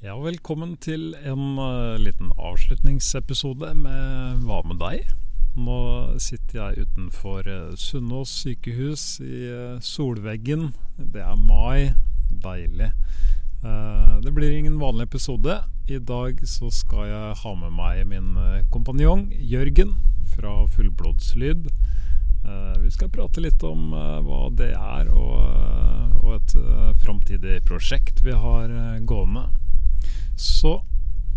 Ja, velkommen til en uh, liten avslutningsepisode med Hva med deg? Nå sitter jeg utenfor uh, Sunnaas sykehus i uh, solveggen. Det er mai. Deilig. det blir ingen vanlig episode. I dag så skal jeg ha med meg min kompanjong Jørgen fra Fullblodslyd. vi skal prate litt om hva det er, og, og et framtidig prosjekt vi har gående. Så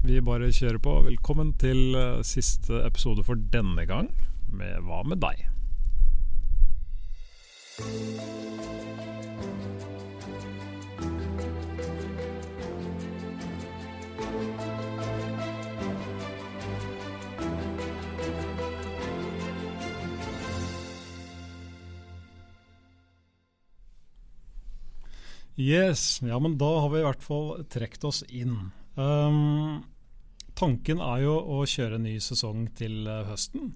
vi bare kjører på. Velkommen til uh, siste episode for denne gang med Hva med deg? Yes, ja, men da har vi i hvert fall trukket oss inn. Um, tanken er jo å kjøre en ny sesong til uh, høsten.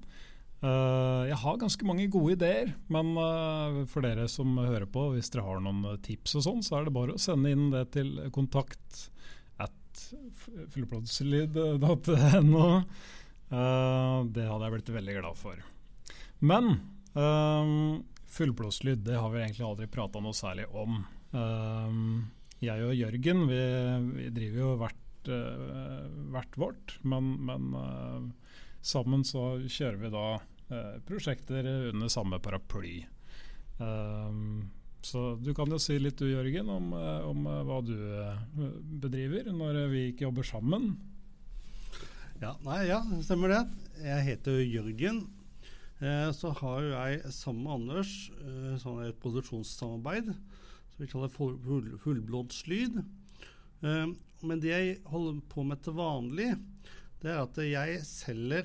Uh, jeg har ganske mange gode ideer, men uh, for dere som hører på, hvis dere har noen tips og sånn, så er det bare å sende inn det til kontakt at fullblodslyd.no. det hadde jeg blitt veldig glad for. Men um, fullblodslyd det har vi egentlig aldri prata noe særlig om. Um, jeg og Jørgen vi, vi driver jo hvert uh, hvert vårt, men, men uh, sammen så kjører vi da uh, prosjekter under samme paraply. så du kan jo si litt du, Jørgen, om, om hva du bedriver når vi ikke jobber sammen. Ja, nei, ja, stemmer det. Jeg heter Jørgen. Eh, så har jeg sammen med Anders eh, sånn et produksjonssamarbeid som vi kaller full, full, Fullblodslyd. Eh, men det jeg holder på med til vanlig, det er at jeg selger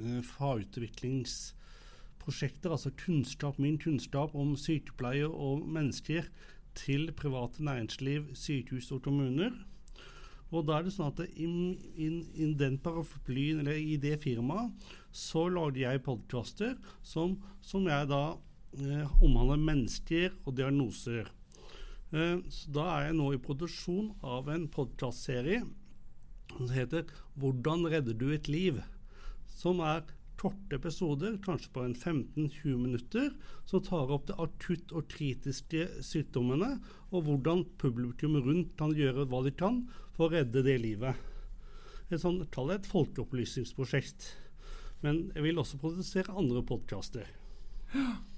uh, fagutviklingsprosjekter, altså kunnskap, min kunnskap om sykepleie og mennesker, til private næringsliv, sykehus og kommuner. Og da er det sånn at i, in, in den paraplyen, eller i det firmaet, så lager jeg podkaster som, som, jeg da eh, omhandler mennesker og diagnoser. Eh, så da er jeg nå i produksjon av en podkastserie som heter 'Hvordan redder du et liv?', som er korte episoder, kanskje på en 15-20 minutter, som tar opp de akutt og kritiske sykdommene, og hvordan publikum rundt kan gjøre hva de kan for å redde det livet. Et sånt, Kall det et folkeopplysningsprosjekt. Men jeg vil også produsere andre podkaster. Ja.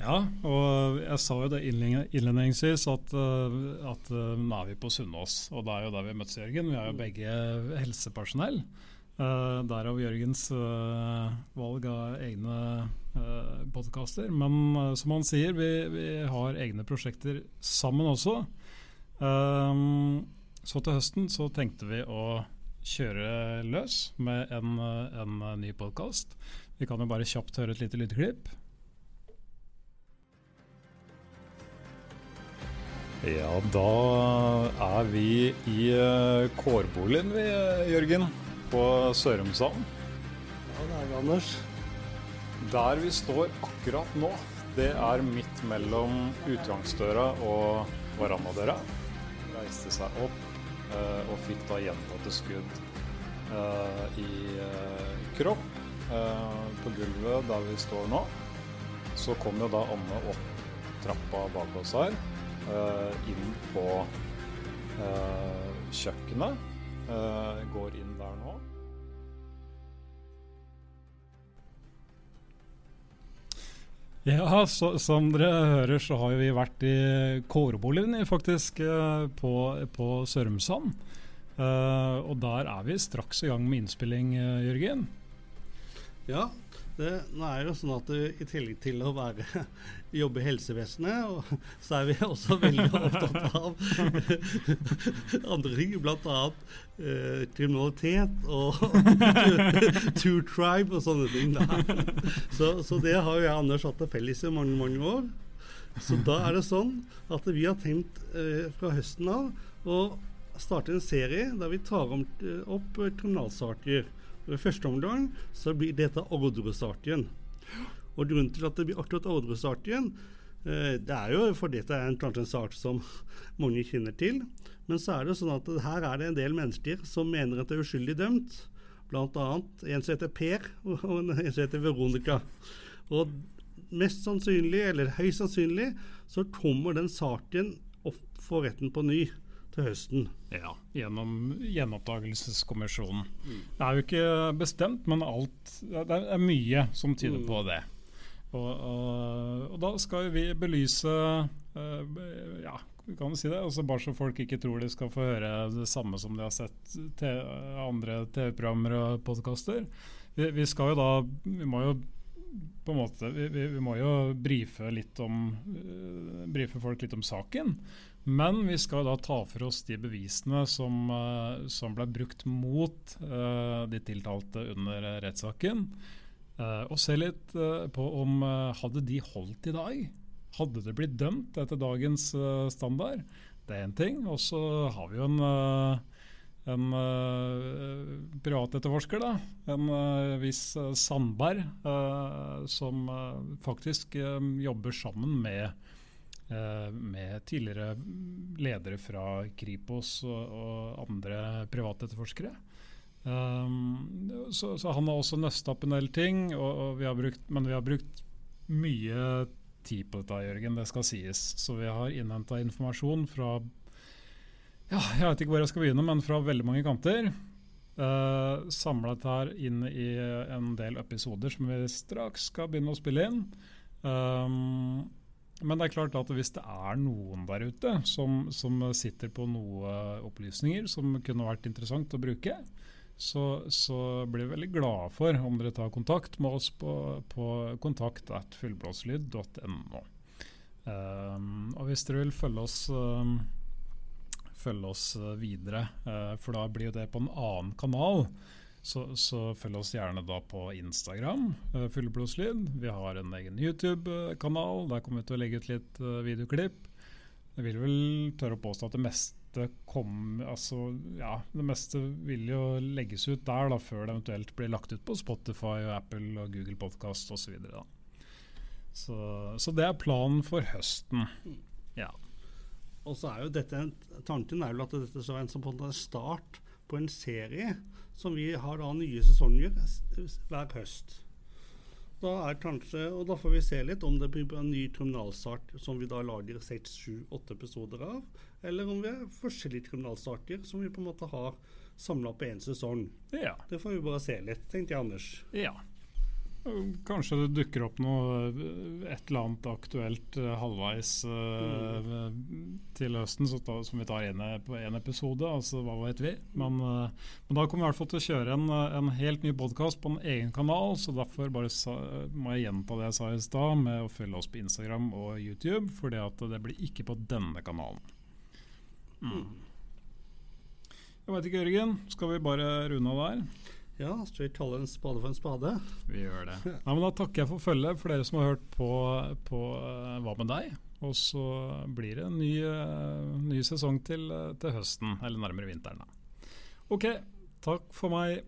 Ja, og jeg sa jo det innledningsvis at, eh, at eh, nå er vi på Sunnaas. Og det er jo der vi møttes, Jørgen. Vi er jo begge helsepersonell. Uh, Derav Jørgens uh, valg av egne uh, podkaster. Men uh, som han sier, vi, vi, har egne prosjekter sammen også. Så til høsten så tenkte vi å kjøre løs med en, en ny podkast. Vi kan jo bare kjapt høre et lite lydklipp. Ja, da er vi i uh, kårboligen vi, uh, Jørgen. På Sørumsand. Ja, det er vi, Anders. Der vi står akkurat nå, det er midt mellom utgangsdøra og verandadøra. Reiste seg opp uh, og fikk da gjentatte skudd i kropp på gulvet der vi står nå. Så kom jo da Anne opp trappa bak oss her inn på uh, kjøkkenet. Uh, går inn der nå. Ja, så, som dere hører så har vi vært i kårboligen faktisk på, på Sørumsand. Uh, og der er vi straks i gang med innspilling, Jørgen. Ja, det, nå er det jo sånn at I tillegg til å være, jobbe i helsevesenet, så er vi også veldig opptatt av andre ting, bl.a. Eh, kriminalitet og Two Tribe og sånne ting. Så, så, det har jo jeg og Anders hatt til felles i mange, mange år. Så da er det sånn at vi har tenkt eh, fra høsten av å starte en serie der vi tar om, eh, opp kriminalsaker i første omgang så blir dette Ordre-saken. Og Grunnen til at det blir akkurat Ordre-saken, Eh, det er jo fordi det er en, en sak som mange kjenner til. Men så er det sånn at her er det en del mennesker som mener at det er uskyldig dømt. Annet en som heter Per, og en som heter Veronica. Og mest sannsynlig, eller høyst sannsynlig, så kommer den saken opp for retten på ny til høsten. Ja, gjennom gjenopptakelseskommisjonen. Mm. Det er jo ikke bestemt, men alt, det er mye som tyder mm. på det. Og, og, og, da skal vi belyse uh, Ja, kan du si det. Altså bare så folk ikke tror de skal få høre det samme som de har sett te andre TV-programmer og podkaster. Vi, vi, skal jo da Vi må jo på en måte Vi, vi må jo brife, litt om, uh, brife folk litt om saken. Men vi skal da ta for oss de bevisene som, uh, som ble brukt mot uh, de tiltalte under rettssaken. Uh, og se litt på om hadde de holdt i dag. Hadde det blitt dømt etter dagens standard? Det er én ting. Og så har vi jo en, en privatetterforsker, da. En viss Sandberg, som faktisk jobber sammen med Eh, med tidligere ledere fra Kripos og, og andre privatetterforskere. Um, så, så, han har også nøsta opp en del ting, og, og vi brukt, men vi har brukt mye tid på dette, Jørgen, det skal sies. Så vi har innhenta informasjon fra ja, jeg vet ikke hvor jeg skal begynne, men fra veldig mange kanter. Uh, Samlet her inn i en del episoder som vi straks skal begynne å spille inn. Um, men det er klart at hvis det er noen der ute som, som sitter på noen opplysninger som kunne vært interessant å bruke, så, så, blir vi veldig glade for om dere tar kontakt med oss på, på kontakt.fullblåslyd.no. Um, og hvis dere vil følge oss, um, følge oss videre, uh, for da blir det på en annen kanal, så, så, følg oss gjerne da på Instagram, uh, Fullblodslyd. Vi har en egen YouTube-kanal. Der kommer vi til å legge ut litt uh, videoklipp. Jeg vil vel tørre å påstå at det meste kom altså, ja, det meste vil jo legges ut der da, før det eventuelt blir lagt ut på Spotify, og Apple og Google Podkast osv. Så, så, så det er planen for høsten. Ja. Og så er jo dette Tanken er jo at dette skal være en sånn start på en serie som vi har da nye sesonger hver høst. Da er kanskje, og da får vi se litt om det blir en ny kriminalsak som vi da lager seks, sju, åtte episoder av, eller om vi har forskjellige kriminalsaker som vi på en måte har samla på én sesong. Ja. Det får vi bare se litt, tenkte jeg, Anders. Ja. Kanskje det dukker opp noe et eller annet aktuelt uh, halvveis uh, til høsten ta, som vi tar ene, på én episode. altså Hva vet vi? Men, uh, men, da kommer vi i hvert fall til å kjøre en, en helt ny podkast på en egen kanal. Så derfor bare sa, må jeg gjenta det jeg sa i stad, med å følge oss på Instagram og YouTube. For det blir ikke på denne kanalen. Mm. Jeg veit ikke, Jørgen. Skal vi bare runde av der? Ja, så vi kalle en spade for en spade? Vi gjør det. Ja, men Da takker jeg for følget, for dere som har hørt på, på uh, Hva med deg? Og så blir det en ny, uh, ny sesong til, uh, til, høsten, eller nærmere vinteren. Da. Ok, takk for meg.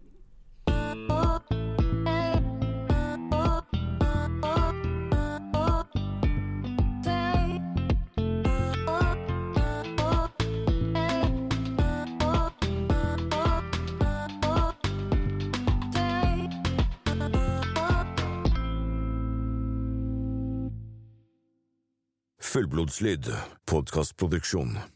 Fullblodslyd, podkastproduksjon.